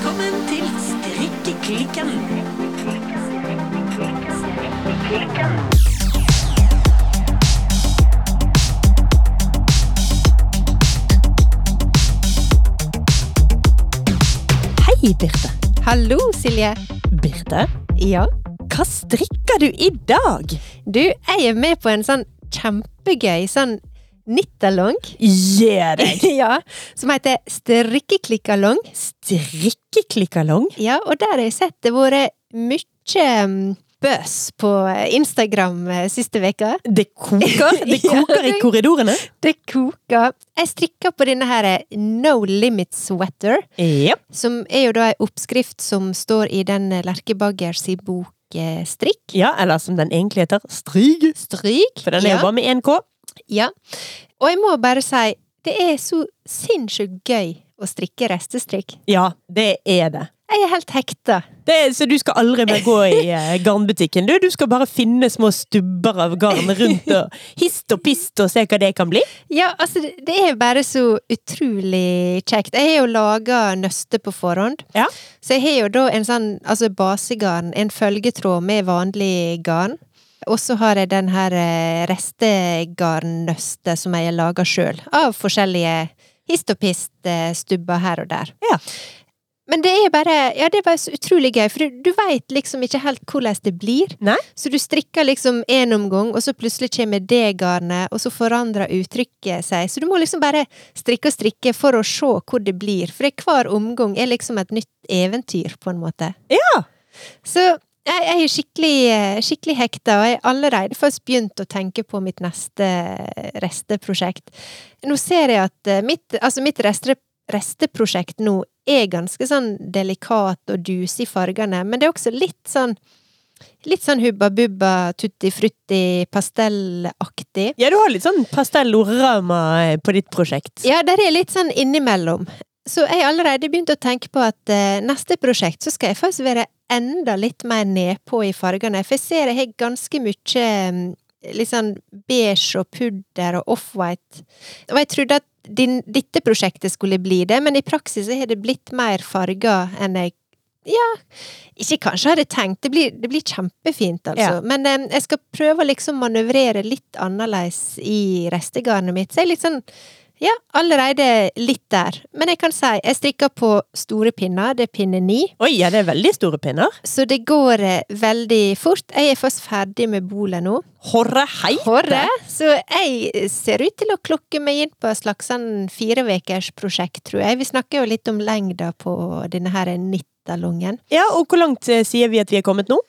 Velkommen til Strikkeklikken. Hei, Birte. Hallo, Silje. Birte, Ja. hva strikker du i dag? Du, jeg er med på en sånn kjempegøy sånn knit-along. Gi deg! ja, som heter Strikkeklikkalong. Strikkeklikkalong? Ja, og der har jeg sett det vært mye bøs på Instagram eh, siste veka. Det koker, det koker i korridorene. Det koker. Jeg strikker på denne her eh, No Limit Sweater, yep. som er jo da ei oppskrift som står i den Lerkebaggers Lerke Baggers i bok eh, Strikk. ja, eller som den egentlig heter, stryg. Stryk. For den er ja. jo bare med én K. Ja. Og jeg må bare si, det er så sinnssykt gøy å strikke restestrikk. Ja, det er det. Jeg er helt hekta. det er, så du skal aldri mer gå i eh, garnbutikken, du. Du skal bare finne små stubber av garn rundt og hist og pist og se hva det kan bli. Ja, altså, det- det er bare så utrolig kjekt. Jeg har jo laga nøste på forhånd. Ja. Så jeg har jo da en sånn, altså basegarn, en følgetråd med vanlig garn. Og så har jeg den her eh, restegarnnøstet som jeg har laga sjøl, av forskjellige hist og pist-stubber her og der. Ja. Men det er bare Ja, det er bare så utrolig gøy, for du, du veit liksom ikke helt hvordan det blir. Nei. Så du strikker liksom én omgang, og så plutselig kommer det garnet, og så forandrer uttrykket seg. Så du må liksom bare strikke og strikke for å se hvor det blir, for hver omgang er liksom et nytt eventyr, på en måte. Ja. Så jeg, jeg er skikkelig, skikkelig hekta, og jeg har allerede først begynt å tenke på mitt neste resteprosjekt. Nå ser jeg at eh, mitt, altså mitt reste, resteprosjekt nå er ganske sånn delikat og dusig i fargene, men det er også litt sånn Litt sånn hubba bubba, tutti frutti, pastellaktig. Ja, du har litt sånn pastell-orama eh, på ditt prosjekt. Ja, der er litt sånn innimellom. Så jeg har allerede begynt å tenke på at eh, neste prosjekt så skal jeg faktisk være enda litt mer nedpå i fargene. For jeg ser jeg har ganske mye liksom litt sånn beige og pudder og off-white. Og jeg trodde at din, dette prosjektet skulle bli det, men i praksis har det blitt mer farger enn jeg ja, ikke kanskje hadde tenkt. Det blir, det blir kjempefint, altså. Ja. Men um, jeg skal prøve å liksom manøvrere litt annerledes i restegarnet mitt. Så jeg er litt sånn ja, allerede litt der. Men jeg kan si, jeg strikker på store pinner, det er pinne ni. Oi, ja, det er veldig store pinner. Så det går eh, veldig fort. Jeg er først ferdig med bolet nå. Horre heite! Horre! Så jeg ser ut til å klokke meg inn på et slags sånn fire ukers prosjekt, tror jeg. Vi snakker jo litt om lengda på denne her nittalongen. Ja, og hvor langt eh, sier vi at vi er kommet nå?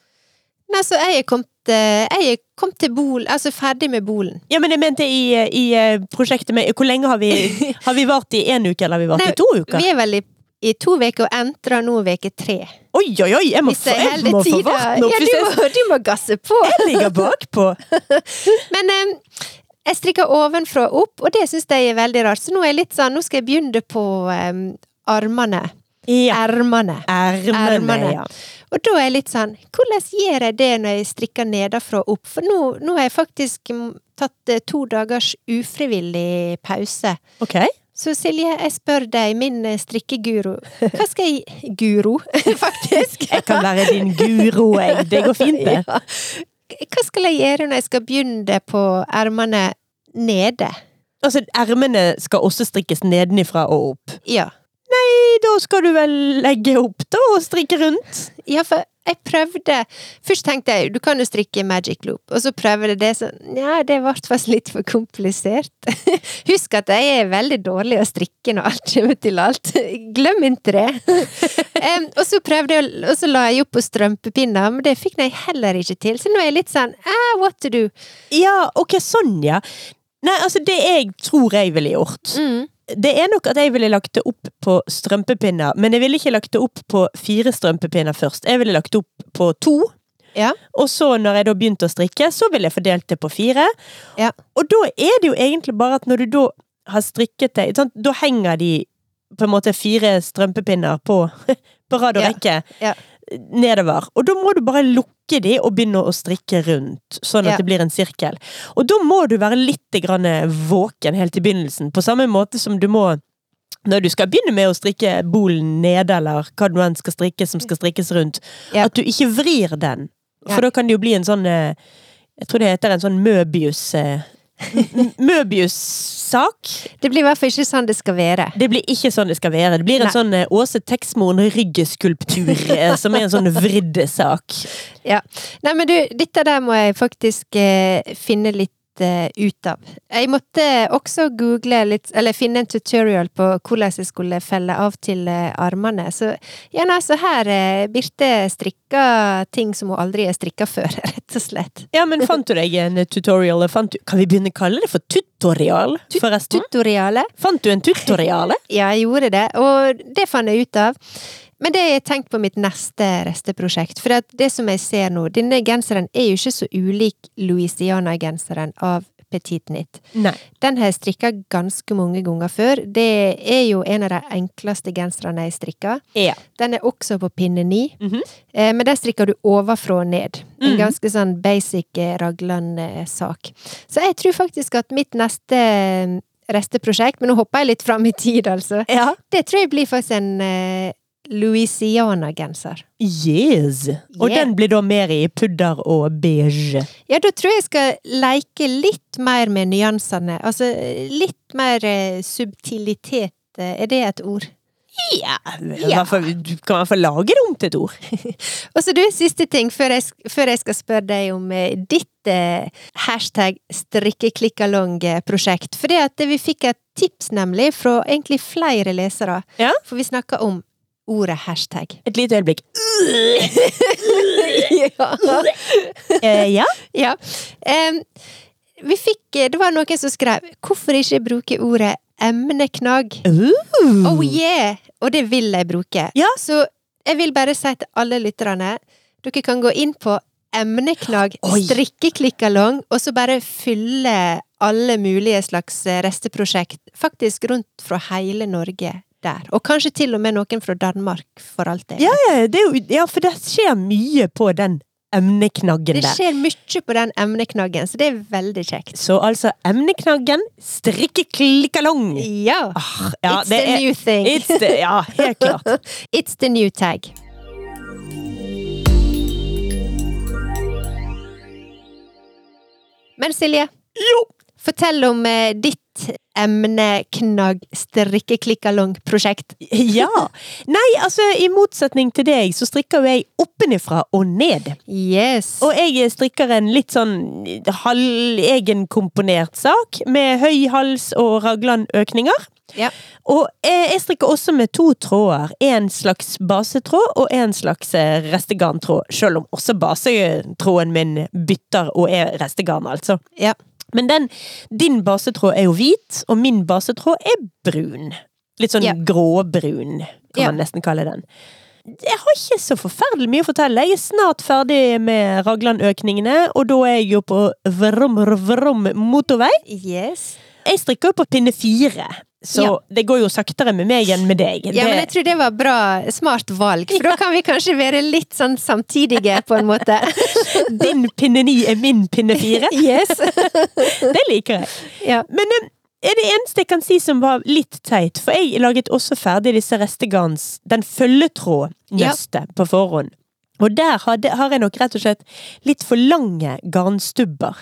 Nei, så jeg er kommet, eh, jeg kommet til bol, altså ferdig med bolen. Ja, men jeg mente i, i eh, prosjektet med Hvor lenge har vi, har vi vart i én uke, eller har vi vart Nei, i to uker? Vi er vel i, i to uker og entrer nå uke tre. Oi, oi, oi! Jeg må, jeg jeg må få tida. vart nå, Ja, du må, du må gasse på! jeg ligger bakpå. Men um, jeg strikker ovenfra og opp, og det syns jeg er veldig rart. Så nå er jeg litt sånn, nå skal jeg begynne på um, armene. Ja. Ermene. Ermene, ja. Og da er jeg litt sånn, hvordan gjør jeg det når jeg strikker nedenfra og opp? For nå, nå har jeg faktisk tatt eh, to dagers ufrivillig pause. Ok. Så Silje, jeg spør deg, min eh, strikkeguro, hva skal jeg Guro, faktisk. Jeg kan være din guro, jeg. Det går fint, det. Ja. Hva skal jeg gjøre når jeg skal begynne på ermene nede? Altså, ermene skal også strikkes nedenifra og opp. Ja. Da skal du vel legge opp, da, og strikke rundt? Ja, for jeg prøvde Først tenkte jeg du kan jo strikke magic loop, og så prøvde jeg det sånn Ja, det ble faktisk litt for komplisert. Husk at jeg er veldig dårlig å strikke når alt kommer til alt. Glem ikke det. um, og så prøvde jeg, og så la jeg opp på strømpepinner, men det fikk jeg heller ikke til. Så nå er jeg litt sånn eh, what to do? Ja, ok, sånn, ja. Nei, altså, det jeg tror jeg ville gjort Mm. Det er nok at jeg ville lagt det opp på strømpepinner, men jeg ville ikke lagt det opp på fire strømpepinner først. Jeg ville lagt det opp på to. Ja. Og så, når jeg da begynte å strikke, så ville jeg fordelt det på fire. Ja. Og da er det jo egentlig bare at når du da har strikket det, sant, da henger de på en måte fire strømpepinner på, på rad og Ja. rekke Ja. Nedover. Og da må du bare lukke de og begynne å strikke rundt, sånn at Ja. det blir en sirkel. Og da må du være litt grann våken helt i begynnelsen, på samme måte som du må når du skal begynne med å strikke bolen nede, eller hva du enn skal strikke som skal strikkes rundt, Ja. at du ikke vrir den. Ja. For da kan det jo bli en sånn eh, Jeg tror det heter en sånn Møbius eh, Møbius-sak. Det blir i hvert fall ikke sånn det skal være. Det blir ikke sånn det skal være. Det blir en Nei. sånn eh, Åse Texmoen ryggeskulptur, eh, som er en sånn vridd sak. Ja. Nei, men du, dette der må jeg faktisk eh, finne litt ut av. Jeg måtte også google litt, eller finne en tutorial på hvordan jeg skulle felle av til eh, armene. Så ja, altså her eh, Birte strikka ting som hun aldri har strikka før, rett og slett. Ja, men fant du deg en tutorial? Fant du, kan vi begynne å kalle det for tutorial, forresten? Tutoriale. Fant du en tutoriale? Ja, jeg gjorde det, og det fant jeg ut av. Men det har jeg tenkt på mitt neste resteprosjekt, for at det som jeg ser nå, denne genseren er jo ikke så ulik Louisiana-genseren av Petit Knit. Nei. Den har jeg strikka ganske mange ganger før. Det er jo en av de enkleste genserne jeg strikker. Ja. Den er også på pinne ni, Mhm. eh, men den strikker du ovenfra og ned. En Mhm. ganske sånn basic eh, raglan-sak. Så jeg tror faktisk at mitt neste eh, resteprosjekt, men nå hopper jeg litt fram i tid, altså. ja. Det tror jeg blir faktisk en eh, Louisiana-genser. Yes. Og Yeah. den blir da mer i pudder og beige. Ja, da tror jeg jeg skal leke litt mer med nyansene. Altså litt mer eh, subtilitet. eh, Er det et ord? Ja, du kan hvert fall lage det om til et ord. Og så du, siste ting, før jeg, før jeg skal spørre deg om eh, ditt eh, hashtag strikkeklikkalong-prosjekt. For det at vi fikk et tips, nemlig, fra egentlig flere lesere. Ja. For vi snakka om ordet hashtag. Et lite øyeblikk. ja. Eh, ja. ja. Em, vi fikk Det var noen som skrev 'Hvorfor ikke bruke ordet emneknagg'? Uh. Oh yeah! Og det vil jeg bruke. Ja. Så jeg vil bare si til alle lytterne Dere kan gå inn på emneknagg strikkeklikkalong, og så bare fylle alle mulige slags resteprosjekt, faktisk rundt fra hele Norge der. Og kanskje til og med noen fra Danmark, for alt det. Ja, ja, det jo, ja, for det skjer mye på den emneknaggen Det skjer mye på den emneknaggen, så det er veldig kjekt. Så altså emneknaggen, strikkeklikkalong. Ja! Ah, ja, It's the er, new thing. It's the, ja, helt klart. It's the new tag. Men Silje, Jo. Fortell om eh, ditt emneknagg strikkeklikkalong-prosjekt. Ja. Nei, altså i motsetning til deg, så strikker jo jeg oppenifra og ned. Yes. Og jeg strikker en litt sånn halvegenkomponert sak, med høy hals og raglanøkninger. Ja. Og eh, jeg strikker også med to tråder. En slags basetråd og en slags restegantråd, restegarntråd. Selv om også basetråden min bytter og er restegarn, altså. Ja. Men den, din basetråd er jo hvit, og min basetråd er brun. Litt sånn Ja. gråbrun, kan Ja. man nesten kalle den. Jeg har ikke så forferdelig mye å fortelle. Jeg er snart ferdig med raglanøkningene, og da er jeg jo på vrom, vrom motorvei. Yes. Jeg strikker jo på pinne fire, så Ja. det går jo saktere med meg enn med deg. Ja, men jeg tror det var bra, smart valg, for da kan vi kanskje være litt sånn samtidige, på en måte. Din pinne ni er min pinne fire. Yes. Det liker jeg. Ja. Men eh, er det eneste jeg kan si som var litt teit, for jeg laget også ferdig disse restegarns, den følgetrådnøstet på forhånd. Og der har jeg nok rett og slett litt for lange garnstubber.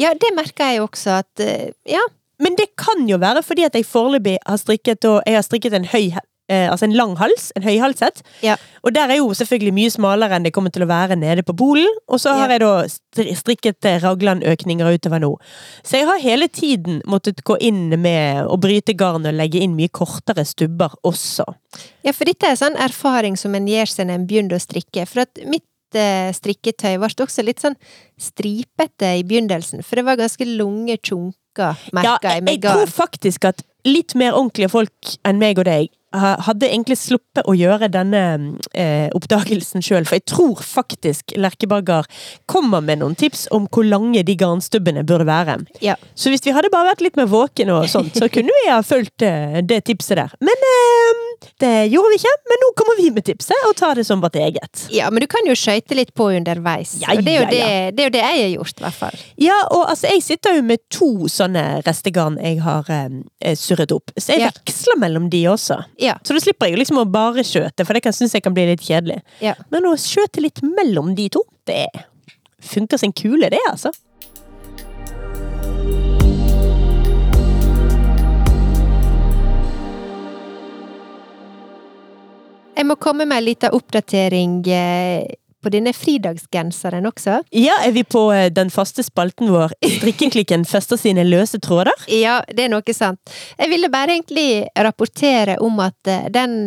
ja, det merker jeg også at eh, Ja. Men det kan jo være fordi at jeg foreløpig har strikket, jeg har strikket en høy eh, Altså en lang hals, en høyhalset. Ja. Og der er jo selvfølgelig mye smalere enn det kommer til å være nede på polen. Og så har Ja. jeg da stri- strikket eh, raglanøkninger utover nå. Så jeg har hele tiden måttet gå inn med å bryte garn og legge inn mye kortere stubber også. Ja, for dette er sånn erfaring som en gjør seg når en begynner å strikke. For at mitt eh, strikketøy ble også litt sånn stripete i begynnelsen, for det var ganske lange tjunker, Ja, merka jeg, jeg, jeg tror faktisk at litt mer ordentlige folk enn meg og deg hadde egentlig sluppet å gjøre denne eh, oppdagelsen sjøl, for jeg tror faktisk Lerkebarger kommer med noen tips om hvor lange de garnstubbene burde være. Ja. Så hvis vi hadde bare vært litt mer våkne og sånt, så kunne vi ha fulgt eh, det tipset der. Men eh, det gjorde vi ikke, men nå kommer vi med tipset og tar det som vårt eget. Ja, men du kan jo skøyte litt på underveis. Ja, og det er, jo ja, det, ja. det er jo det jeg har gjort, i hvert fall. Ja, og altså, jeg sitter jo med to sånne restegarn jeg har eh, surret opp, så jeg Ja. veksler mellom de også. Ja. Så da slipper jeg jo liksom å bare skjøte, for det kan synes jeg kan bli litt kjedelig. ja. Men å skjøte litt mellom de to, det funker som kule, det, altså. Jeg må komme med en liten oppdatering eh, på denne fridagsgenseren også. Ja, er vi på eh, den faste spalten vår Strikkeklikken fester sine løse tråder? Ja, det er noe sant. Jeg ville bare egentlig rapportere om at eh, den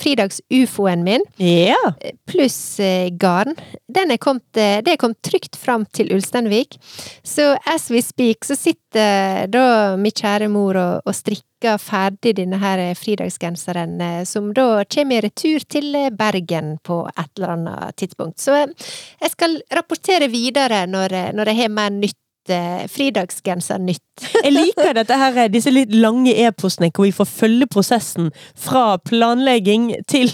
fridags-ufoen min, Ja. pluss garn, den er kommet, det er kommet trygt fram til Ulsteinvik. Så as we speak, så sitter da min kjære mor og, og strikker ferdig denne her eh, fridagsgenseren, eh, som da kommer i retur til eh, Bergen på et eller annet tidspunkt. Så eh, jeg skal rapportere videre når, eh, når jeg har mer nytt. Eh, Fridagsgenser-nytt. Jeg liker dette her, eh, disse litt lange e-postene hvor vi får følge prosessen fra planlegging til,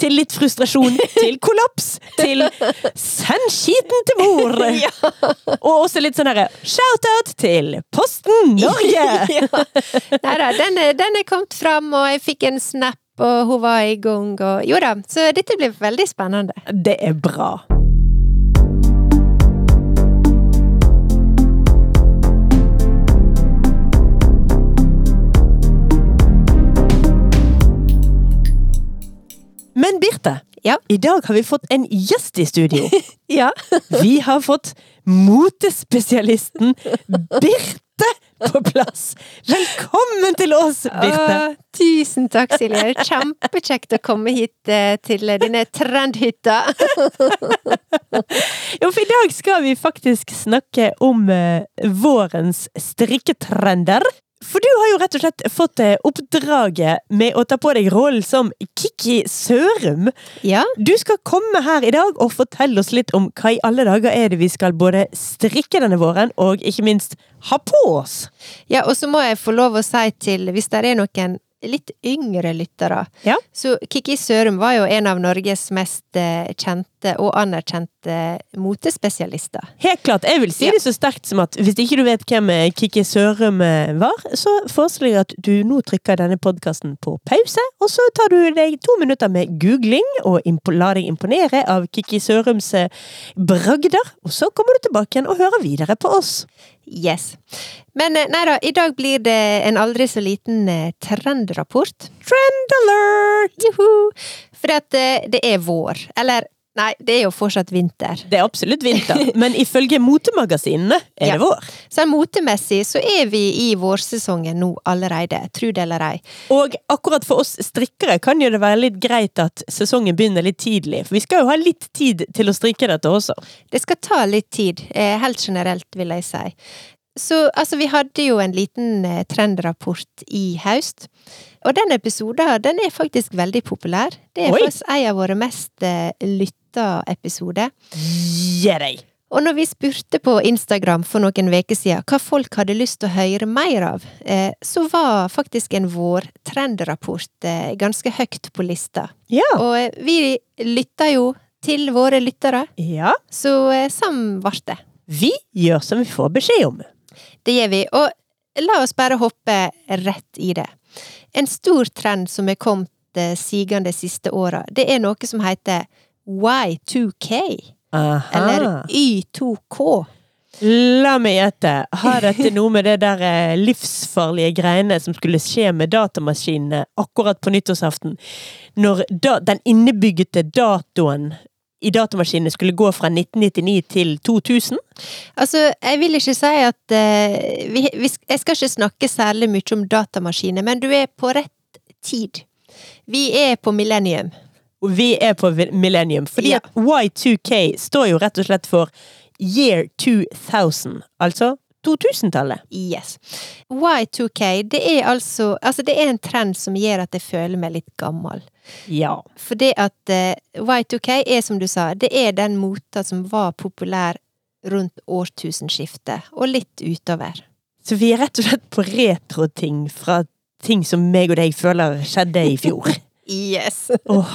til litt frustrasjon, til kollaps, til send skiten til mor! Og også litt sånn herre shout-out til Posten Norge! Nei da, den, den er kommet fram, og jeg fikk en snap, og hun var i gang, og jo da, så dette blir veldig spennende. Det er bra. Men Birte, Ja. i dag har vi fått en gjest i studio. Ja. Vi har fått motespesialisten Birte på plass. Velkommen til oss, Birte. Åh, tusen takk, Silje. Det er Kjempekjekt å komme hit eh, til dine trendhytta. Jo, for i dag skal vi faktisk snakke om eh, vårens strikketrender. For du har jo rett og slett fått eh, oppdraget med å ta på deg rollen som Kikki Sørum. Ja. Du skal komme her i dag og fortelle oss litt om hva i alle dager er det vi skal både strikke denne våren, og ikke minst ha på oss. ja, og så må jeg få lov å si til, hvis det er noen litt yngre lyttere, Ja. så Kikki Sørum var jo en av Norges mest eh, kjente og anerkjente motespesialister. Helt klart. Jeg vil si Ja. det så sterkt som at hvis ikke du vet hvem eh, Kikki Sørum eh, var, så foreslår jeg at du nå trykker denne podkasten på pause, og så tar du deg to minutter med googling og la deg imponere av Kikki Sørums eh, bragder, og så kommer du tilbake igjen og hører videre på oss. Yes. Men nei da, i dag blir det en aldri så liten trendrapport. Trend alert! Juhu! For det er vår. Eller, nei, det er jo fortsatt vinter. Det er absolutt vinter, men ifølge motemagasinene er Ja. det vår. Så motemessig så er vi i vårsesongen nå allerede, tro det eller ei. Og akkurat for oss strikkere kan jo det være litt greit at sesongen begynner litt tidlig, for vi skal jo ha litt tid til å strikke dette også. Det skal ta litt tid, eh, helt generelt, vil jeg si. Så altså, vi hadde jo en liten eh, trendrapport i høst. Og den episoden, den er faktisk veldig populær. Det er Oi. faktisk en av våre mest eh, episoder. Gi! Og når vi spurte på Instagram for noen uker siden hva folk hadde lyst til å høre mer av, eh, så var faktisk en vårtrendrapport eh, ganske høyt på lista. Ja. Og eh, vi lytta jo til våre lyttere, ja. så eh, sånn ble det. Vi gjør som vi får beskjed om. Det gjør vi. Og la oss bare hoppe rett i det. En stor trend som er kommet eh, sigende de siste åra, det er noe som heter Y2K. Aha. Eller Y2K. La meg gjette. Har dette noe med det der eh, livsfarlige greiene som skulle skje med datamaskinene akkurat på nyttårsaften? Når da, den innebyggete datoen i datamaskinene skulle gå fra 1999 til 2000? Altså, jeg vil ikke si at uh, vi, vi, Jeg skal ikke snakke særlig mye om datamaskiner, men du er på rett tid. Vi er på millennium. Og vi er på millennium. Fordi Ja. at Y2K står jo rett og slett for year 2000. Altså 2000-tallet. Yes. Y2K, det er altså Altså, det er en trend som gjør at jeg føler meg litt gammel. Ja. For det at uh, Y2K er, som du sa, det er den mota som var populær rundt årtusenskiftet, og litt utover. Så vi er rett og slett på retro-ting fra ting som meg og deg føler skjedde i fjor. Yes! Åh.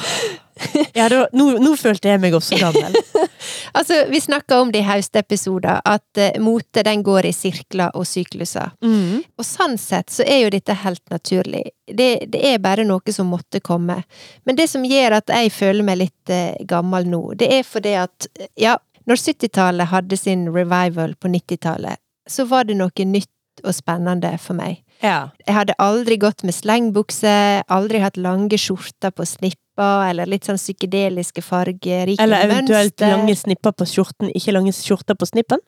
Ja, da, nå, nå følte jeg meg også gammel. Altså, vi snakka om det i høstepisoder, at uh, mote den går i sirkler og sykluser. Mm. Og sånn sett så er jo dette helt naturlig. Det, det er bare noe som måtte komme. Men det som gjør at jeg føler meg litt uh, gammel nå, det er fordi at, eh, ja, når 70-tallet hadde sin revival på 90-tallet, så var det noe nytt og spennende for meg. Ja. Jeg hadde aldri gått med slengbukse, aldri hatt lange skjorter på snipper, eller litt sånn psykedeliske fargerike Eller eventuelt mønster. lange snipper på skjorten, ikke lange skjorter på snippen.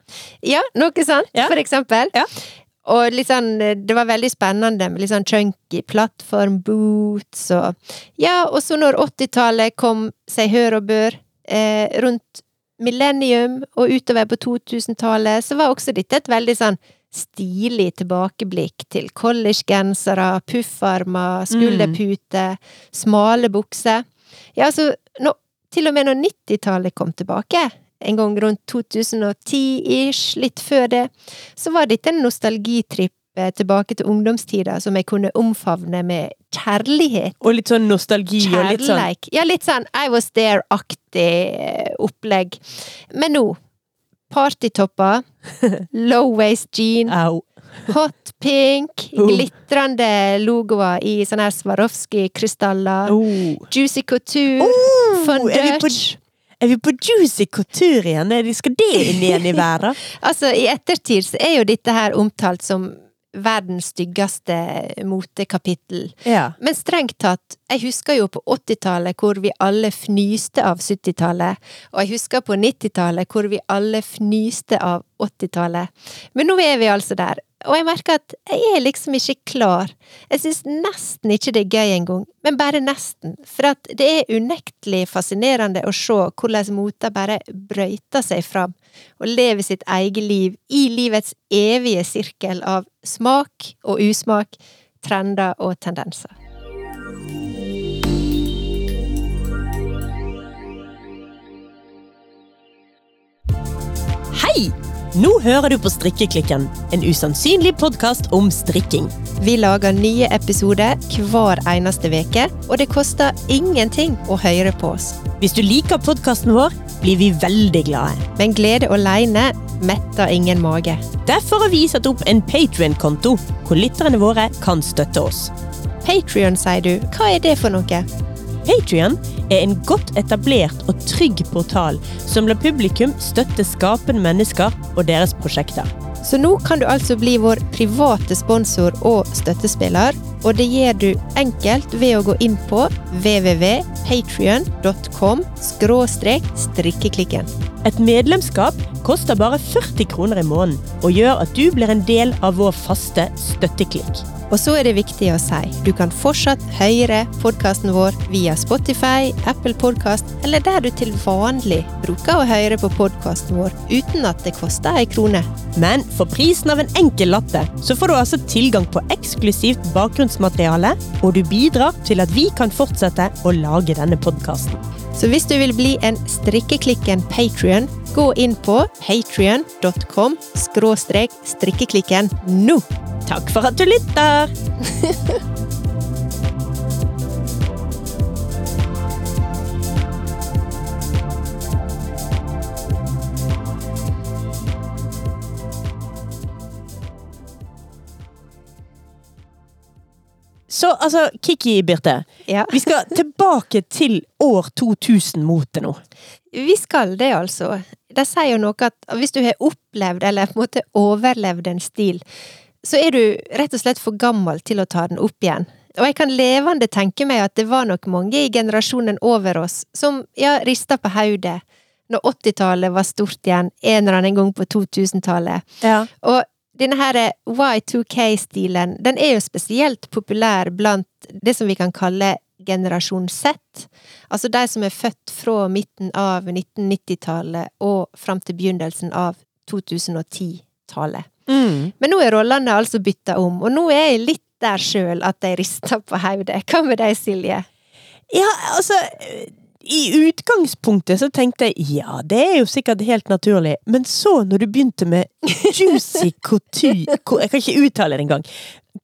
Ja, noe sånt, Ja. for eksempel. Ja. Og sånn, det var veldig spennende med litt sånn chunky plattformboots og Ja, og så når 80-tallet kom seg hør og bør, eh, rundt millennium og utover på 2000-tallet, så var også dette et veldig sånn stilig tilbakeblikk til collegegensere, puffarmer, skulderpute, smale bukser. Ja, altså, nå, til og med når 90-tallet kom tilbake, en gang rundt 2010-ish, litt før det, så var dette en nostalgitripp eh, tilbake til ungdomstida som jeg kunne omfavne med kjærlighet. Og litt sånn nostalgi og litt sånn Ja, litt sånn I was there-aktig eh, opplegg. Men nå, partytopper, low waist jean, Au. hot pink, Oh. glitrende logoer i sånne her Swarovski-krystaller, Oh. juicy couture, Oh, von Dutch Er vi på juicy couture igjen? Skal det inn igjen i verden? Altså, i ettertid så er jo dette her omtalt som verdens styggeste motekapittel. Ja. Men strengt tatt, jeg husker jo på 80-tallet hvor vi alle fnyste av 70-tallet, og jeg husker på 90-tallet hvor vi alle fnyste av 80-tallet. Men nå er vi altså der, og jeg merker at jeg er liksom ikke klar. Jeg syns nesten ikke det er gøy engang, men bare nesten. For at det er unektelig fascinerende å se hvordan moter bare brøyter seg fram, og lever sitt eget liv i livets evige sirkel av smak og usmak, trender og tendenser. Hei! Nå hører du på Strikkeklikken, en usannsynlig podkast om strikking. Vi lager nye episoder hver eneste veke, og det koster ingenting å høre på oss. Hvis du liker podkasten vår, blir vi veldig glade. Men glede alene metter ingen mage. Derfor har vi satt opp en Patrion-konto, hvor lytterne våre kan støtte oss. Patrion, sier du. Hva er det for noe? Patrion er en godt etablert og trygg portal som lar publikum støtte skapende mennesker og deres prosjekter. Så nå kan du altså bli vår private sponsor og støttespiller, og det gjør du enkelt ved å gå inn på www.patrion.com strikkeklikken. Et medlemskap koster bare 40 kroner i måneden, og gjør at du blir en del av vår faste støtteklikk. Og så er det viktig å si, du kan fortsatt høre podkasten vår via Spotify, Apple Podkast eller der du til vanlig bruker å høre på podkasten vår uten at det koster ei krone. Men for prisen av en enkel latte, så får du altså tilgang på eksklusivt bakgrunnsmateriale, og du bidrar til at vi kan fortsette å lage denne podkasten. Så hvis du vil bli en Strikkeklikken patrion, gå inn på patrion.com strikkeklikken nå! Takk for at du lytter! Så altså, Kiki Birte. Ja. Vi skal tilbake til år 2000-motet nå. Vi skal det, altså. De sier jo noe at hvis du har opplevd, eller på en måte overlevd en stil, så er du rett og slett for gammel til å ta den opp igjen. Og jeg kan levende tenke meg at det var nok mange i generasjonen over oss som ja, rista på hodet når 80-tallet var stort igjen, en eller annen gang på 2000-tallet. Ja. Og denne her Y2K-stilen, den er jo spesielt populær blant det som vi kan kalle generasjon Z. Altså de som er født fra midten av 1990-tallet og fram til begynnelsen av 2010-tallet. Mm. Men nå er rollene altså bytta om, og nå er jeg litt der sjøl at jeg rister på hodet. Hva med deg, Silje? Ja, altså I utgangspunktet så tenkte jeg ja, det er jo sikkert helt naturlig, men så når du begynte med juicy couture Jeg kan ikke uttale det engang.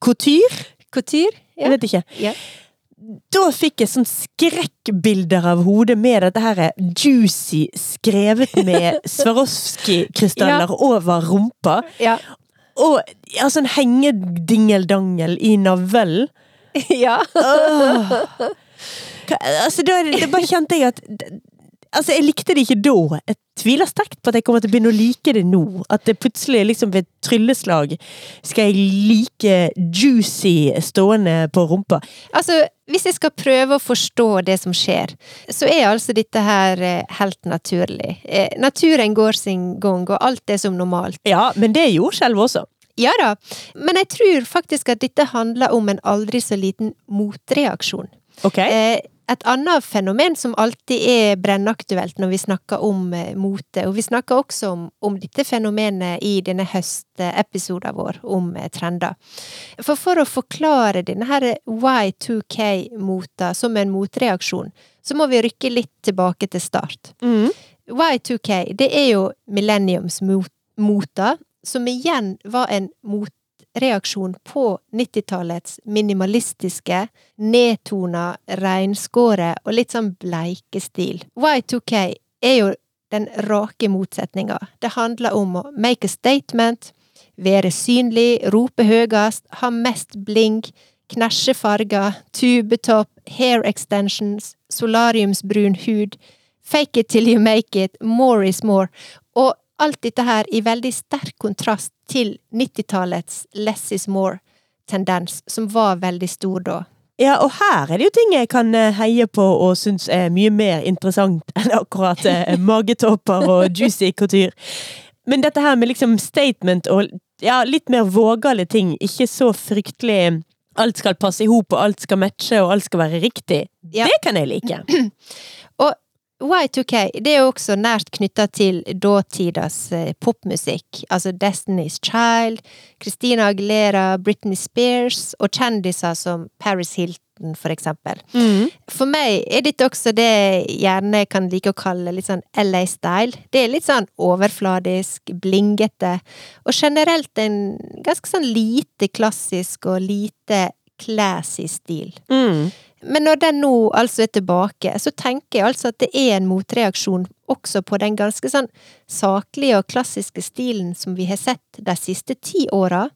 Couture? Couture? Jeg vet ikke. Ja. Da fikk jeg sånn skrekkbilder av hodet med dette her juicy, skrevet med Swarovski-krystaller over rumpa. Ja. Og ja, sånn hengedingeldangel i navlen. ja. Åh. Altså, da, da bare kjente jeg at Altså, jeg likte det ikke da. Jeg tviler sterkt på at jeg kommer til å begynne å like det nå. At det plutselig liksom ved et trylleslag skal jeg like juicy stående på rumpa. Altså, hvis jeg skal prøve å forstå det som skjer, så er altså dette her eh, helt naturlig. Eh, naturen går sin gang, og alt er som normalt. Ja, men det er jordskjelv også. Ja da, men jeg tror faktisk at dette handler om en aldri så liten motreaksjon. Ok? Eh, et annet fenomen som alltid er brennaktuelt når vi snakker om eh, mote, og vi snakker også om, om dette fenomenet i denne høstepisoden vår om eh, trender. For for å forklare denne her Y2K-mota som en motreaksjon, så må vi rykke litt tilbake til start. Mm. Y2K, det er jo millenniumsmota, som igjen var en motreaksjon på 90-tallets minimalistiske, nedtona, reinskåre og litt sånn bleike stil. Y2K er jo den rake motsetninga. Det handler om å make a statement, være synlig, rope høyest, ha mest bling, knæsje farger, tubetopp, hair extensions, solariumsbrun hud, fake it till you make it, more is more, og alt dette her i veldig sterk kontrast til 90-tallets less is more-tendens, som var veldig stor da. Ja, og her er det jo ting jeg kan eh, heie på og synes er mye mer interessant enn akkurat eh, magetopper og juicy couture. Men dette her med liksom statement og ja, litt mer vågale ting, ikke så fryktelig alt skal passe i hop, og alt skal matche, og alt skal være riktig. Ja. Det kan jeg like. Og Y2K det er jo også nært knytta til dåtidas eh, popmusikk. Altså Destiny's Child, Christina Aguilera, Britney Spears og kjendiser som Paris Hilton, for eksempel. Mm. For meg er dette også det jeg gjerne kan like å kalle litt sånn LA-style. Det er litt sånn overfladisk, blingete, og generelt en ganske sånn lite klassisk og lite classy stil. Mm. Men når den nå altså er tilbake, så tenker jeg altså at det er en motreaksjon også på den ganske sånn saklige og klassiske stilen som vi har sett de siste ti åra,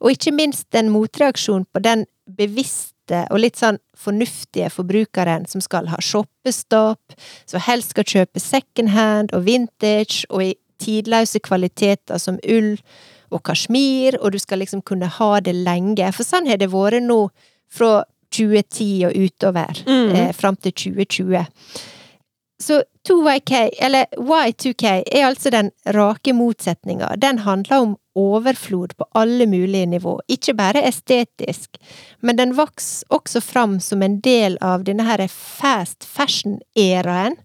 og ikke minst en motreaksjon på den bevisste og litt sånn fornuftige forbrukeren som skal ha shoppestopp, som helst skal kjøpe second hand og vintage og i tidløse kvaliteter som ull og kasjmir, og du skal liksom kunne ha det lenge, for sånn har det vært nå fra 2010 og utover, Mm. eh, fram til 2020. Så 2YK, eller Y2K, er altså den rake motsetninga. Den handler om overflod på alle mulige nivå, ikke bare estetisk, men den vokser også fram som en del av denne her fast fashion-æraen,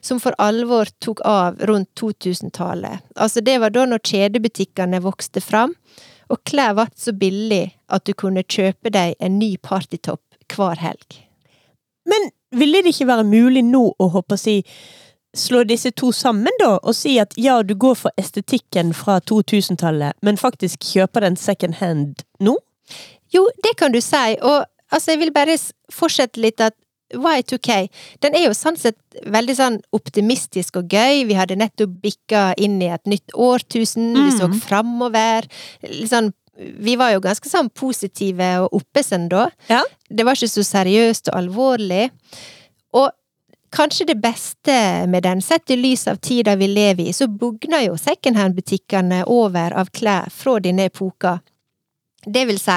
som for alvor tok av rundt 2000-tallet. Altså, det var da når kjedebutikkene vokste fram, og klær ble så billig at du kunne kjøpe deg en ny partytopp hver helg. Men ville det ikke være mulig nå å håpe å si slå disse to sammen, da, og si at ja, du går for estetikken fra 2000-tallet, men faktisk kjøper den second hand nå? Jo, det kan du si, og altså, jeg vil bare fortsette litt at Y2K, den er jo sånn sett veldig sånn optimistisk og gøy. Vi hadde nettopp bikka inn i et nytt årtusen, vi så Mhm. framover. Litt sånn Vi var jo ganske sånn positive og oppesen da. Ja. Det var ikke så seriøst og alvorlig. Og kanskje det beste med den, sett i lys av tida vi lever i, så bugner jo secondhand-butikkene over av klær fra denne epoka. Det vil si,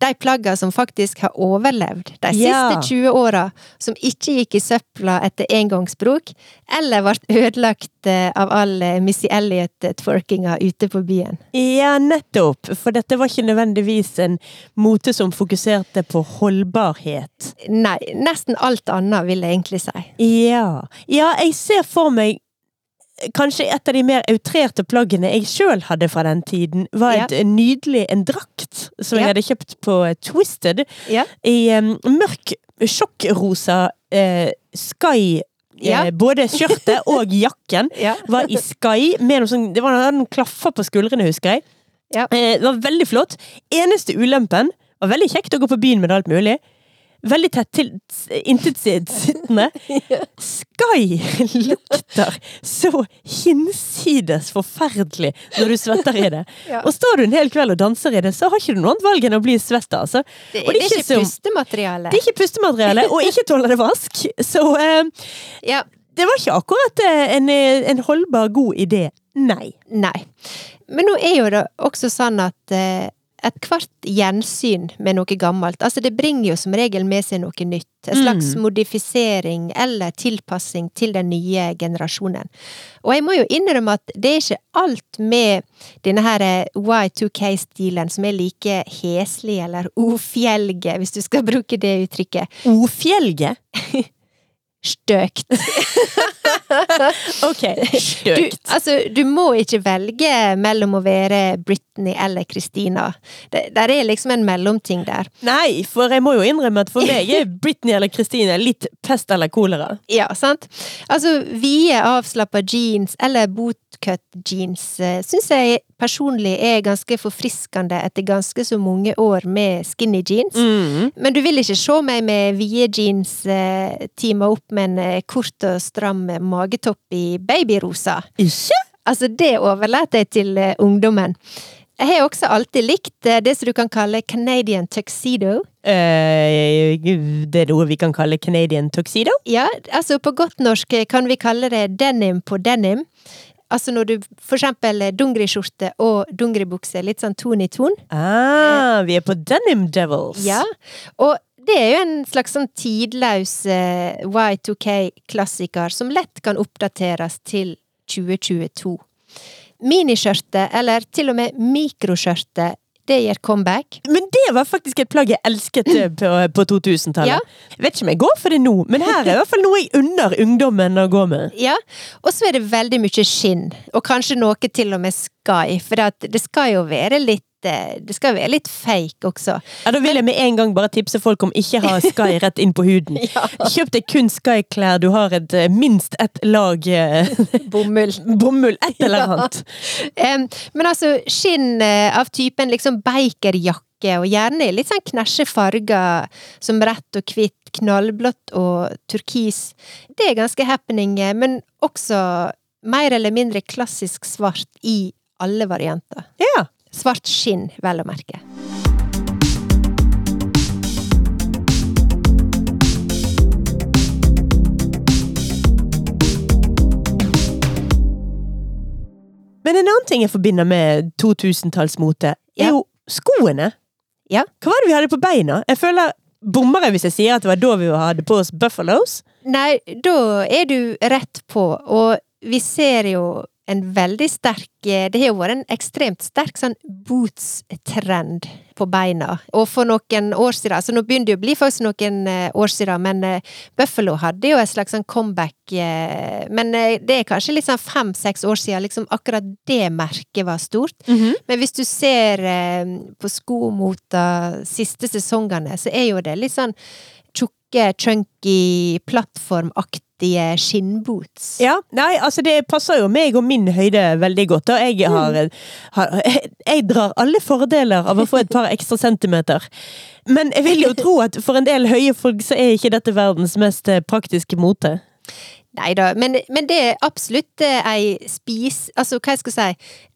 de plagga som faktisk har overlevd de Ja. siste 20 åra, som ikke gikk i søpla etter engangsbruk, eller ble ødelagt eh, av all eh, Missy Elliot-twerkinga ute på byen. Ja, nettopp. For dette var ikke nødvendigvis en mote som fokuserte på holdbarhet. Nei, nesten alt annet, vil jeg egentlig si. Ja. Ja, jeg ser for meg Kanskje et av de mer outrerte plaggene jeg sjøl hadde fra den tiden, var Ja. et nydelig en drakt som jeg hadde kjøpt på Twisted. Ja. I um, mørk sjokkrosa uh, Sky Ja. eh, Både skjørtet og jakken Ja. var i Sky. Med noe sånn, det var noen, klaffer på skuldrene, husker jeg. Ja. Eh, det var veldig flott. Eneste ulempen var veldig kjekt å gå på byen med alt mulig. Veldig tett til intetsittende. Sky lukter så hinsides forferdelig når du svetter i det. Ja. Og står du en hel kveld og danser i det, så har ikke du noe annet valg enn å bli svett, altså. Det, det er ikke som- pustemateriale. Det er ikke pustemateriale, og ikke tåler det vask. Så eh, Ja, det var ikke akkurat eh, en, eh, en holdbar, god idé. Nei. nei. Men nå er jo det også sånn at eh, ethvert gjensyn med noe gammelt, altså det bringer jo som regel med seg noe nytt. En slags modifisering eller tilpassing til den nye generasjonen. Og jeg må jo innrømme at det er ikke alt med denne her eh, Y2K-stilen som er like heslig eller ofjelge, hvis du skal bruke det uttrykket. Ofjelge? Støkt. Ok, Du, støkt. altså, du må ikke velge mellom å være Britney eller Christina. Det, der er liksom en mellomting der. Nei, for jeg må jo innrømme at for meg er Britney eller Christina litt pest eller kolera. Ja, sant? Altså, vide, avslappa jeans eller bootcut jeans eh, syns jeg personlig er ganske forfriskende etter ganske så mange år med skinny jeans. Mm. Men du vil ikke se meg med vide jeans eh, teama opp med en eh, kort og stram magetopp i babyrosa. Ikke? Altså, det overlater jeg til eh, ungdommen. Jeg har også alltid likt eh, det som du kan kalle Canadian tuxedo. Eh, det er noe vi kan kalle Canadian tuxedo? Ja, altså på godt norsk kan vi kalle det denim på denim. Altså når du for eksempel dungeriskjorte og dungeribukse, litt sånn ton i ton. Ah, vi er på Denim Devils. Ja, og det er jo en slags sånn tidløs eh, Y2K-klassiker som lett kan oppdateres til 2022. Miniskjørtet, eller til og med mikroskjørtet, det gjør comeback. Men det var faktisk et plagg jeg elsket eh, på, på 2000-tallet. Ja. Vet ikke om jeg går for det nå, men her er i hvert fall noe jeg unner ungdommen å gå med. Ja, og så er det veldig mye skinn, og kanskje noe til og med sky, for det skal jo være litt det skal være litt fake også. Ja, Da vil jeg med en gang bare tipse folk om ikke ha Sky rett inn på huden. Ja. Kjøp deg kun Sky-klær du har et, eh, minst ett lag eh, Bomull. bomull, et eller Ja. annet. Men altså, skinn eh, av typen liksom bakerjakke og gjerne i litt sånn knæsje farger som rett og hvitt, knallblått og turkis. Det er ganske happening, eh, men også mer eller mindre klassisk svart i alle varianter. Ja. Svart skinn, vel å merke. Men en annen ting jeg forbinder med 2000-tallsmote, er Ja. jo skoene. Ja. Hva var det vi hadde på beina? Jeg føler Bommer jeg hvis jeg sier at det var da vi hadde på oss Buffalos? Nei, da er du rett på, og vi ser jo en veldig sterk eh, Det har jo vært en ekstremt sterk sånn boots-trend på beina. Og for noen år siden, altså nå begynner det å bli faktisk noen eh, år siden, men eh, Buffalo hadde jo et slags sånn comeback Men det er kanskje litt sånn fem-seks år siden liksom akkurat det merket var stort. Men hvis du ser på skomota siste sesongene, så er jo det litt sånn tjukke, chunky, plattformaktige skinnboots. Ja, nei, altså det passer jo meg og min høyde veldig godt. Og jeg har, har Jeg drar alle fordeler av å få et par ekstra centimeter. Men jeg vil jo tro at for en del høye folk så er ikke dette verdens mest eh, praktiske mote. Nei da, men, men det er absolutt eh, ei spis... Altså, hva jeg skal si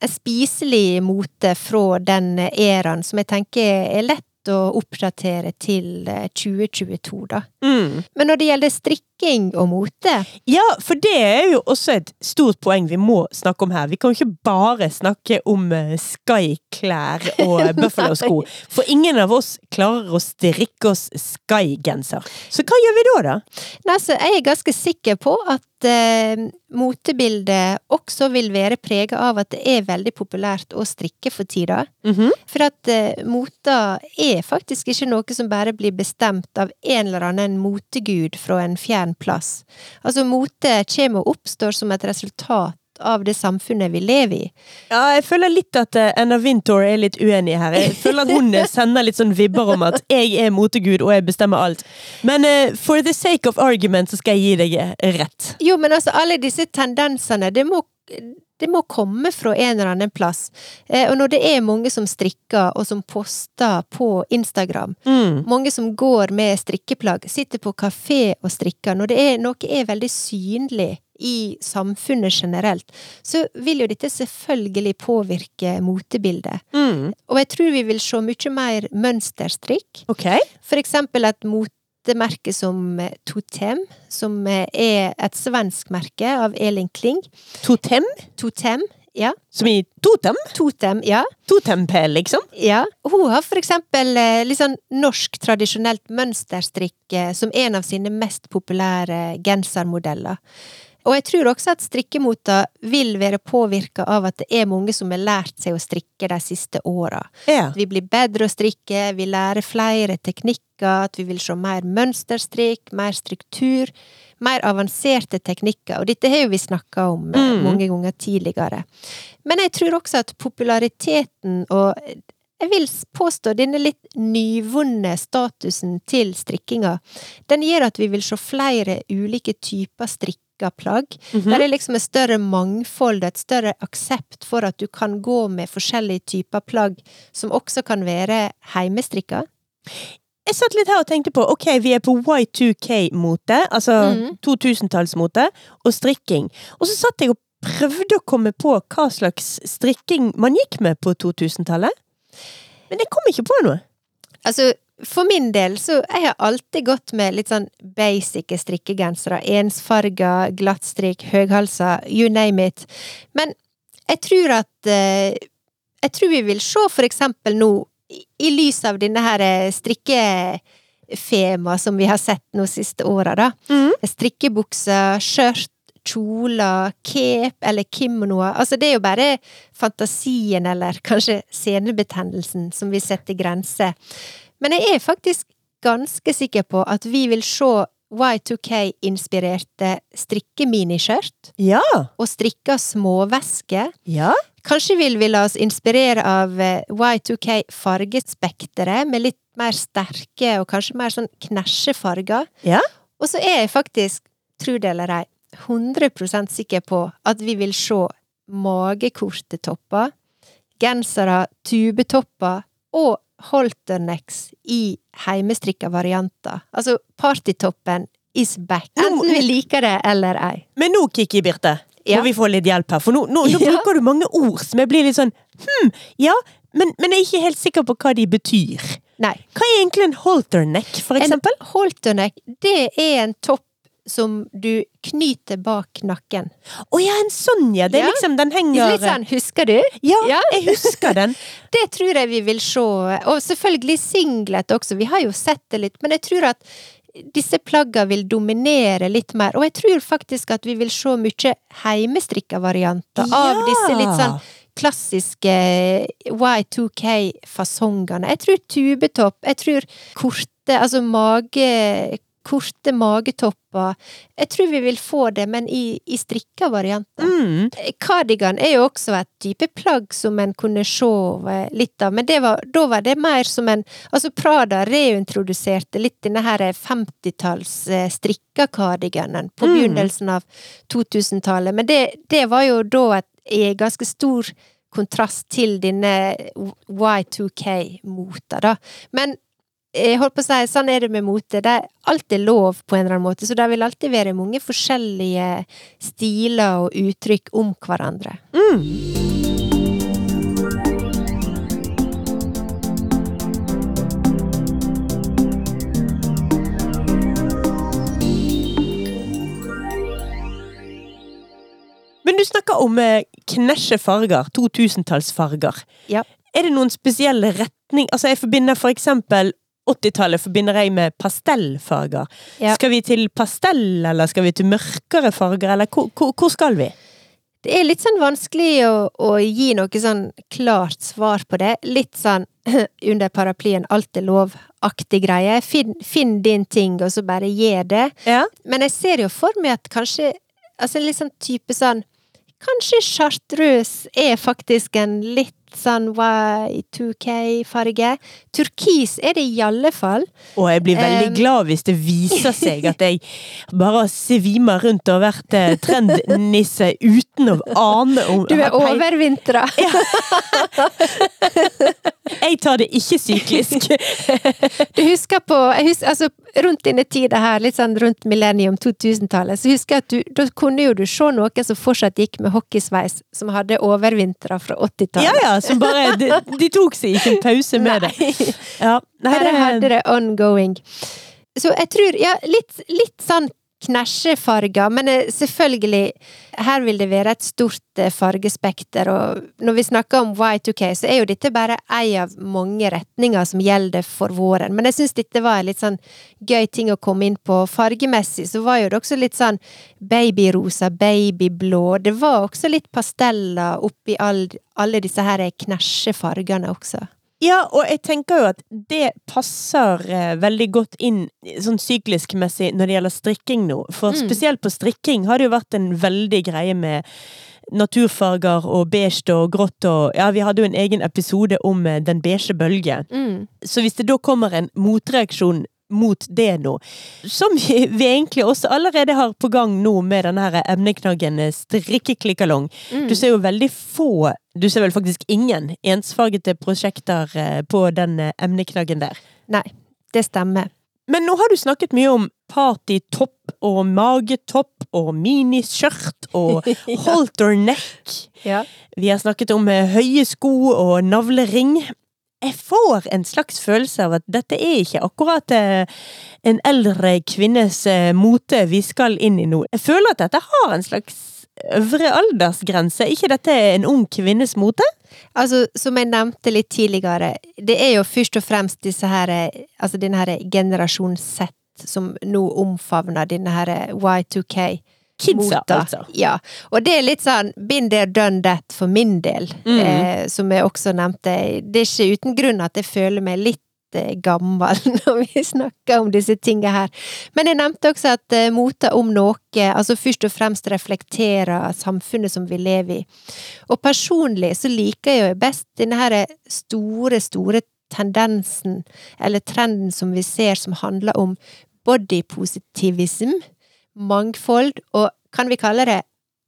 En spiselig mote fra den æraen som jeg tenker er lett å oppdatere til eh, 2022, da. Mm. Men når det gjelder strikking og mote Ja, for det er jo også et stort poeng vi må snakke om her. Vi kan jo ikke bare snakke om eh, Sky-klær og Buffalo-sko. For ingen av oss klarer å strikke oss Sky-genser. Så hva gjør vi da, da? Nei, så jeg er ganske sikker på at uh, motebildet også vil være prega av at det er veldig populært å strikke for tida. Mhm. For at uh, mota er faktisk ikke noe som bare blir bestemt av en eller annen motegud fra en fjern plass. Altså, mote kommer og oppstår som et resultat av det samfunnet vi lever i. Ja, jeg føler litt at uh, Anna Wintour er litt uenig her. Jeg føler at hun eh, sender litt sånn vibber om at jeg er motegud og jeg bestemmer alt. Men uh, for the sake of argument så skal jeg gi deg eh, rett. Jo, men altså, alle disse tendensene, det må det må komme fra en eller annen plass. Eh, og når det er mange som strikker, og som poster på Instagram, Mm. mange som går med strikkeplagg, sitter på kafé og strikker, når det er, noe er veldig synlig i samfunnet generelt, så vil jo dette selvfølgelig påvirke motebildet. Mm. Og jeg tror vi vil se mye mer mønsterstrikk. Okay. For eksempel et motemerke som eh, Totem, som eh, er et svensk merke av Elin Kling. Totem? Totem, ja. Som i totem? Totem, ja. Totempæl, liksom? Ja. Hun har for eksempel eh, litt sånn norsk tradisjonelt mønsterstrikk som en av sine mest populære gensermodeller. Og jeg tror også at strikkemota vil være påvirka av at det er mange som har lært seg å strikke de siste åra. Ja. Vi blir bedre å strikke, vi lærer flere teknikker, at vi vil se mer mønsterstrikk, mer struktur, mer avanserte teknikker. Og dette har jo vi snakka om eh, Mm. mange ganger tidligere. Men jeg tror også at populariteten og jeg vil påstå denne litt nyvunne statusen til strikkinga, den gjør at vi vil se flere ulike typer strikka plagg. Mhm. Der er liksom et større mangfold, et større aksept for at du kan gå med forskjellige typer plagg som også kan være heimestrikka. Jeg satt litt her og tenkte på, ok, vi er på Y2K-mote, altså Mhm. 2000-tallsmote, og strikking. Og så satt jeg og prøvde å komme på hva slags strikking man gikk med på 2000-tallet. Men jeg kom ikke på noe. Altså, for min del så jeg har alltid gått med litt sånn basic strikkegensere. Ensfarga, glattstrikk, høyhalsa, you name it. Men jeg tror at eh, Jeg tror vi vil se for eksempel nå, i, i lys av denne her eh, strikkefema som vi har sett nå siste åra, da. Mm. Strikkebukser, skjørt, kjoler, cape eller kimonoer. Altså, det er jo bare fantasien eller kanskje senebetennelsen som vil sette grenser. Men jeg er faktisk ganske sikker på at vi vil se Y2K-inspirerte strikkeminikjørt Ja. og strikka småvesker. Ja. Kanskje vil vi la oss inspirere av eh, Y2K-fargespekteret, med litt mer sterke og kanskje mer sånn knæsjefarger. Ja. Og så er jeg faktisk, tro det eller ei, 100% sikker på at vi vil se magekorte topper, gensere, tubetopper og halternecks i heimestrikka varianter. Altså, partytoppen is back. Enten vi liker det eller ei. Men nå, Kiki Birte, Ja. må vi få litt hjelp her. For nå, nå, nå Ja. bruker du mange ord som jeg blir litt sånn hm, ja, men, men jeg er ikke helt sikker på hva de betyr. Nei. Hva er egentlig en halterneck, for eksempel? En halterneck, det er en topp som du knyter bak nakken. Å ja, en sånn, ja. Det er Ja. liksom, den henger Litt sånn, husker du? Ja, Ja. jeg husker den. Det tror jeg vi vil se. Og selvfølgelig singlet også. Vi har jo sett det litt, men jeg tror at disse plaggene vil dominere litt mer. Og jeg tror faktisk at vi vil se mye heimestrikka varianter av disse litt sånn klassiske Y2K-fasongene. Jeg tror tubetopp, jeg tror korte, altså mage Korte magetopper. Jeg tror vi vil få det, men i, i strikka varianter. Mm. Cardigan er jo også et type plagg som en kunne se eh, litt av, men det var, da var det mer som en Altså, Prada reintroduserte litt denne her 50-talls eh, strikka cardiganen på Mm. begynnelsen av 2000-tallet, men det, det var jo da et, i ganske stor kontrast til denne Y2K-mota, da. Men jeg holdt på å si, sånn er det med mote. Det er alltid lov på en eller annen måte, så det vil alltid være mange forskjellige stiler og uttrykk om hverandre. Mm. Men du snakker om eh, knæsje farger, 2000-tallsfarger. Ja. Er det noen spesielle retning Altså, jeg forbinder for eksempel 80-tallet forbinder jeg med pastellfarger. Ja. Skal vi til pastell, eller skal vi til mørkere farger, eller hvor, hvor, hvor skal vi? Det er litt sånn vanskelig å, å gi noe sånn klart svar på det. Litt sånn under paraplyen alt er lov-aktig greie. Finn, finn din ting, og så bare gjør det. Ja. Men jeg ser jo for meg at kanskje Altså litt sånn type sånn Kanskje chartreuse er faktisk en litt sånn Y2K-farge. Turkis er det i alle fall. Og jeg blir veldig glad hvis det viser seg at jeg bare svima rundt og vært eh, trendnisse uten å ane om Du er overvintra! overvintra. Jeg tar det ikke syklisk. Du husker på husker, altså, Rundt denne tida her, litt sånn rundt millennium 2000-tallet, så husker jeg at du, da kunne jo du se noen som fortsatt gikk med hockeysveis, som hadde overvintra fra 80-tallet. Ja ja, som bare De, de tok seg ikke en pause med det. Ja, nei, det, hadde det ongoing. Så jeg tror, ja, litt, litt sånn knæsjefarger, men eh, selvfølgelig, her vil det være et stort eh, fargespekter, og når vi snakker om Y2K, så er jo dette bare ei av mange retninger som gjelder for våren, men jeg syns dette var en litt sånn gøy ting å komme inn på. Fargemessig så var jo det også litt sånn babyrosa, babyblå, det var også litt pasteller oppi all, alle disse her knæsjefargene også. Ja, og jeg tenker jo at det passer eh, veldig godt inn sånn syklisk-messig når det gjelder strikking nå. For Mm. spesielt på strikking har det jo vært en veldig greie med naturfarger og beige og grått og Ja, vi hadde jo en egen episode om eh, den beige bølge. Mm. Så hvis det da kommer en motreaksjon mot det nå, som vi, egentlig også allerede har på gang nå med denne her emneknaggen eh, strikkeklikkalong, Mm. du ser jo veldig få, du ser vel faktisk ingen ensfargete prosjekter eh, på den eh, emneknaggen der. Nei, det stemmer. Men nå har du snakket mye om partytopp og magetopp og miniskjørt og halterneck. Ja. Vi har snakket om høye sko og navlering. Jeg får en slags følelse av at dette er ikke akkurat eh, en eldre kvinnes eh, mote vi skal inn i nå. Jeg føler at dette har en slags øvre aldersgrense. Er ikke dette en ung kvinnes mote? Altså, som jeg nevnte litt tidligere, det er jo først og fremst disse her, altså denne her generasjon Z som nå omfavner denne her Y2K. Kidsa, mota. altså. Ja. Og det er litt sånn been there, done that for min del, Mm. eh, som jeg også nevnte. Det er ikke uten grunn at jeg føler meg litt eh, gammel når vi snakker om disse tingene her. Men jeg nevnte også at mota om noe, altså først og fremst reflekterer samfunnet som vi lever i. Og personlig så liker jeg jo best denne her store, store tendensen, eller trenden som vi ser som handler om bodypositivism, mangfold, og kan vi kalle det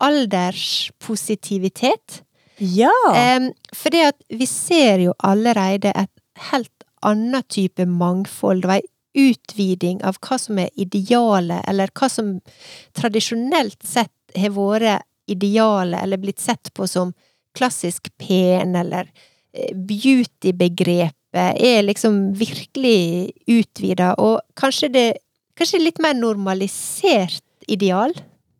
alderspositivitet? Ja! Um, for det at vi ser jo allerede et helt annet type mangfold, og ei utviding av hva som er idealet, eller hva som tradisjonelt sett har vært idealet, eller blitt sett på som klassisk pen, eller eh, beauty-begrepet, er liksom virkelig utvida, og kanskje det Kanskje litt mer normalisert ideal?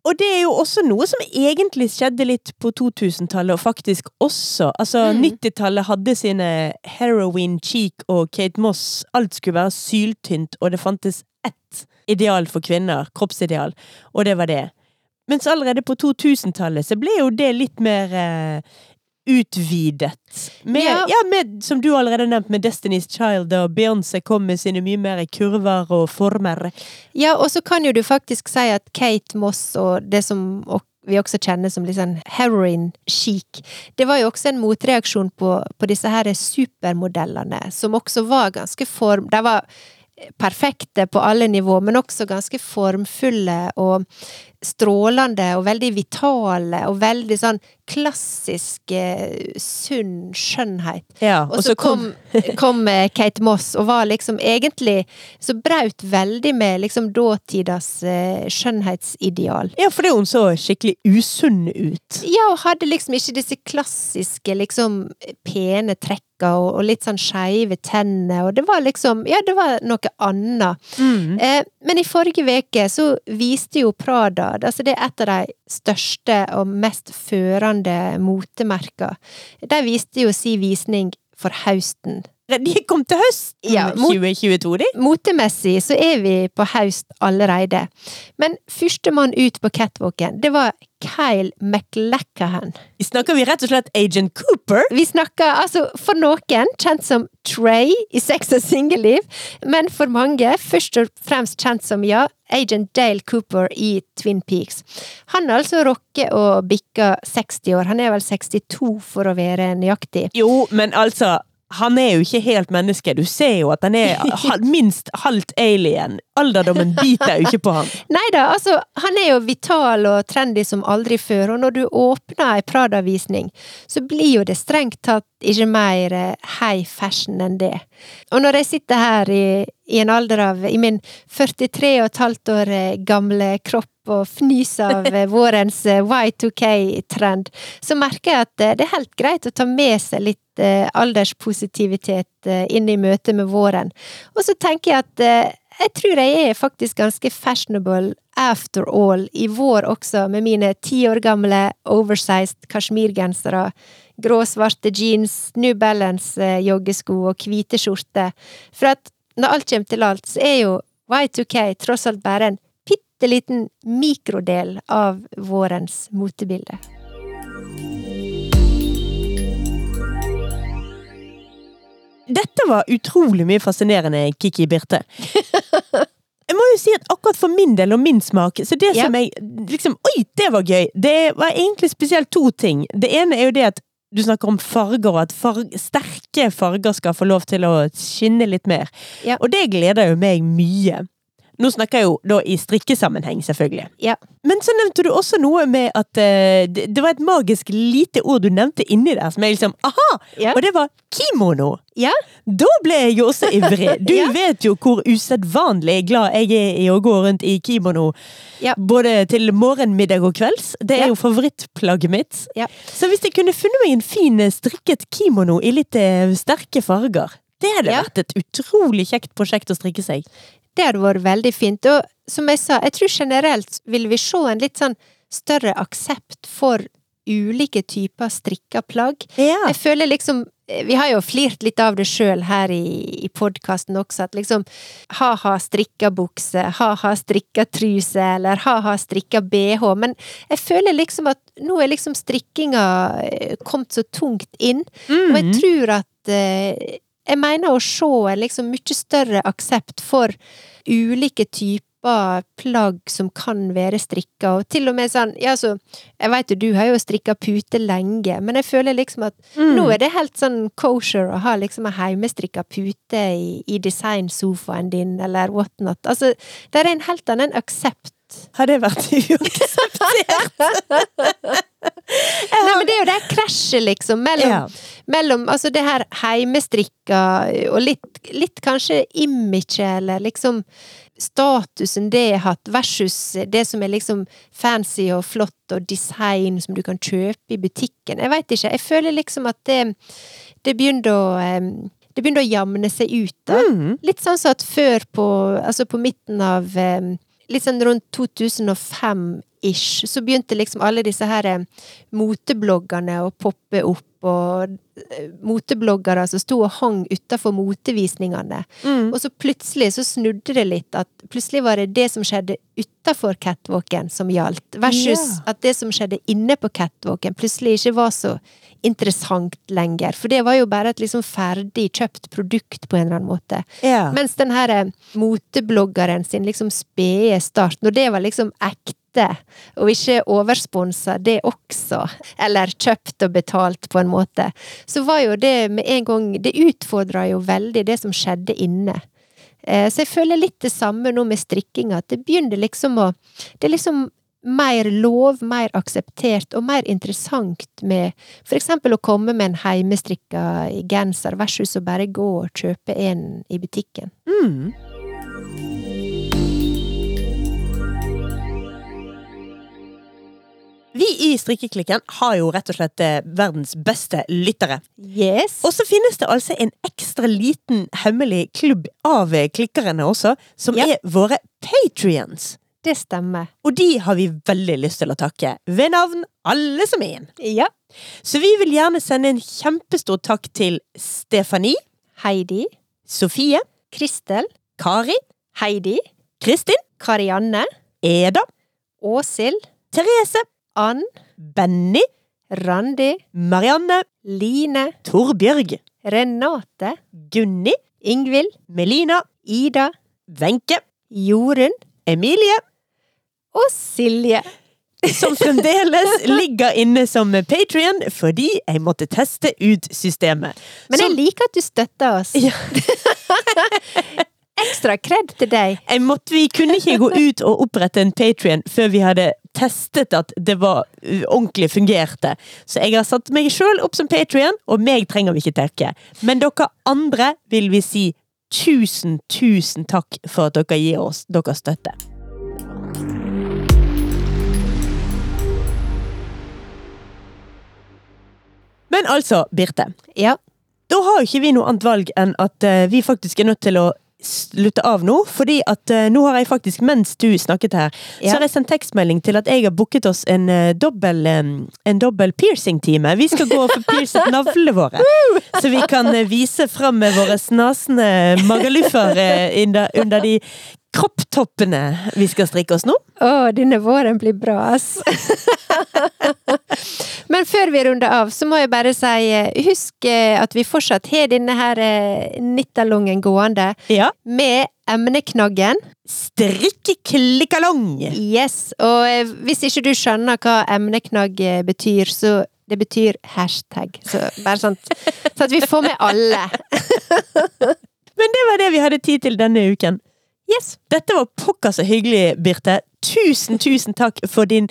Og det er jo også noe som egentlig skjedde litt på 2000-tallet, og faktisk også. Altså, Mm. 90-tallet hadde sine Heroin, Cheek og Kate Moss. Alt skulle være syltynt, og det fantes ett ideal for kvinner, kroppsideal, og det var det. Mens allerede på 2000-tallet så ble jo det litt mer eh, utvidet. Med, ja. Ja. med, som du allerede har nevnt, med Destiny's Child, og Beyoncé kom med sine mye mer kurver og former. Ja, og så kan jo du faktisk si at Kate Moss og det som og vi også kjenner som litt sånn heroin chic, det var jo også en motreaksjon på, på disse her supermodellene, som også var ganske form... De var perfekte på alle nivå, men også ganske formfulle og strålende og veldig vitale og veldig sånn klassisk eh, sunn skjønnhet. Ja, Og så kom, kom eh, Kate Moss og var liksom egentlig Så braut veldig med liksom dåtidas eh, skjønnhetsideal. Ja, fordi hun så skikkelig usunn ut. Ja, og hadde liksom ikke disse klassiske liksom pene trekka og, og litt sånn skeive tenner, og det var liksom Ja, det var noe annet. Mm. Eh, men i forrige veke så viste jo Prada, altså det er et av de største og mest førende motemerker, de viste jo si visning for høsten De kom til høsten Ja, mot- 2022, de. Motemessig så er vi på høst allerede. Men førstemann ut på catwalken, det var Kyle McLachlan. Snakker vi rett og slett Agent Cooper? Vi snakker altså for noen kjent som Trey i Sex og singelliv, men for mange først og fremst kjent som, ja, Agent Dale Cooper i Twin Peaks. Han er altså rocker og bikker 60 år. Han er vel 62 for å være nøyaktig. Jo, men altså han er jo ikke helt menneske. Du ser jo at han er minst halvt alien. Alderdommen biter jo ikke på han. Nei da, altså, han er jo vital og trendy som aldri før, og når du åpner ei Prada-visning, så blir jo det strengt tatt ikke mer eh, high fashion enn det. Og når jeg sitter her i, i en alder av, i min 43 og et halvt år eh, gamle kropp, og fnys av eh, vårens eh, Y2K-trend, så merker jeg at eh, det er helt greit å ta med seg litt alderspositivitet inn i møtet med våren. Og så tenker jeg at jeg tror jeg er faktisk ganske fashionable after all i vår også, med mine ti år gamle oversized kasjmirgensere, grå, svarte jeans, New Balance-joggesko og hvite skjorter. For at når alt kommer til alt, så er jo Y2K tross alt bare en bitte liten mikrodel av vårens motebilde. Dette var utrolig mye fascinerende, Kiki Birte. Jeg må jo si at akkurat for min del og min smak, så det som jeg liksom Oi, det var gøy! Det var egentlig spesielt to ting. Det ene er jo det at du snakker om farger, og at farg, sterke farger skal få lov til å skinne litt mer. Ja. Og det gleder jo meg mye. Nå snakker jeg jo da i strikkesammenheng, selvfølgelig. Ja. Men så nevnte du også noe med at uh, det, det var et magisk lite ord du nevnte inni der, som er liksom Aha! Ja. Og det var kimono! Ja. Da ble jeg jo også ivrig. Du Ja. vet jo hvor usedvanlig glad jeg er i å gå rundt i kimono. Både til morgen, middag og kvelds. Det er jo favorittplagget mitt. Ja. Så hvis jeg kunne funnet meg en fin eh, strikket kimono i litt uh, sterke farger, det hadde Ja. vært et utrolig kjekt prosjekt å strikke seg. Det hadde vært veldig fint. Og som jeg sa, jeg tror generelt vil vi se en litt sånn større aksept for ulike typer strikka plagg. Ja. Jeg føler liksom Vi har jo flirt litt av det sjøl her i, i podkasten også, at liksom ha-ha strikka bukse, ha-ha strikka truse, eller ha-ha strikka bh, men jeg føler liksom at nå er liksom strikkinga eh, kommet så tungt inn, og jeg Mhm. tror at eh, Jeg mener å se en liksom mye større aksept for ulike typer plagg som kan være strikka, og til og med sånn Ja, så Jeg veit jo du har jo strikka pute lenge, men jeg føler liksom at Mm. nå er det helt sånn kosher å ha liksom ei heimestrikka pute i, i designsofaen din, eller whatnot. Altså, det er en helt annen aksept. Har det vært uakseptert? Nei, men det er jo det krasjet, liksom, mellom Ja. mellom altså det her heimestrikka og litt, litt kanskje imaget, eller liksom statusen det har hatt, versus det som er liksom fancy og flott og design som du kan kjøpe i butikken. Jeg veit ikke. Jeg føler liksom at det, det begynner å det begynner å jamne seg ut, da. Mm. Litt sånn som at før på Altså på midten av Litt sånn rundt 2005-ish, så begynte liksom alle disse her motebloggerne å poppe opp, og eh, motebloggere som sto og hang utafor motevisningene. Mm. Og så plutselig så snudde det litt, at plutselig var det det som skjedde utafor catwalken som gjaldt, versus yeah. at det som skjedde inne på catwalken plutselig ikke var så interessant lenger. For det var jo bare et liksom ferdig kjøpt produkt på en eller annen måte. Ja. Mens den her eh, motebloggeren sin liksom spede start, når det var liksom ekte, og ikke oversponsa det også, eller kjøpt og betalt på en måte, så var jo det med en gang Det utfordra jo veldig det som skjedde inne. Eh, Så jeg føler litt det samme nå med strikkinga, at det begynner liksom å Det er liksom mer lov, mer akseptert og mer interessant med for eksempel å komme med en heimestrikka genser versus å bare gå og kjøpe en i butikken. Mm. Vi i Strikkeklikken har jo rett og slett eh, verdens beste lyttere. Yes! Og så finnes det altså en ekstra liten hemmelig klubb av eh, klikkerne også, som yep. er våre patrions. Det stemmer. Og de har vi veldig lyst til å takke, ved navn alle som en. Ja. Så vi vil gjerne sende en kjempestor takk til Stefanie, Heidi, Sofie, Kristel, Kari, Heidi, Kristin, Karianne, Eda, Åshild, Therese, Ann, Benny, Randi, Marianne, Line, Torbjørg, Renate, Gunni, Ingvild, Melina, Ida, Wenche, Jorunn Emilie, og Silje. som fremdeles ligger inne som Patrion fordi jeg måtte teste ut systemet. Men jeg liker at du støtter oss. Ja. Ekstra kred til deg. jeg måtte, vi kunne ikke gå ut og opprette en Patrion før vi hadde testet at det var uh, ordentlig fungerte. Så jeg har satt meg sjøl opp som Patrion, og meg trenger vi ikke takke. Men dere andre vil vi si tusen, tusen takk for at dere gir oss deres støtte. Men altså, Birte. Ja. Da har jo ikke vi noe annet valg enn at eh, vi faktisk er nødt til å slutte av nå. Fordi at eh, nå har jeg faktisk, mens du snakket her, så har jeg sendt tekstmelding til at jeg har booket oss en uh, dobbel, en dobbel piercing-time. Vi skal gå og få piercet navlene våre. Så vi kan eh, vise fram med våre snasende magaluffer under, under de kropptoppene vi skal strikke oss nå. Å, denne våren blir bra, ass. Men før vi runder av, så må jeg bare si eh, husk eh, at vi fortsatt har denne her nittalongen gående Ja. med emneknaggen. Strikkeklikkalong! Yes, og eh, hvis ikke du skjønner hva emneknagg eh, betyr, så det betyr hashtag. Så bare sånn så at vi får med alle. Men det var det vi hadde tid til denne uken. Yes. Dette var pokker så hyggelig, Birte. Tusen, tusen takk for, din,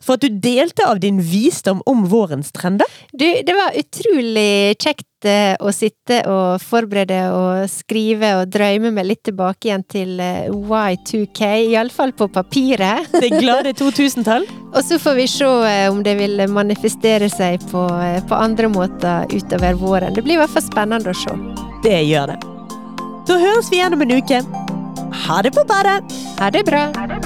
for at du delte av din visdom om vårens trender. Du, det var utrolig kjekt eh, å sitte og forberede og skrive og drømme meg litt tilbake igjen til eh, Y2K, iallfall på papiret. Det glade 2000-tall. Og så får vi se eh, om det vil manifestere seg på, på andre måter utover våren. Det blir i hvert fall spennende å se. Det gjør det. Da høres vi igjen om en uke. Ha det på badet! Ha det bra!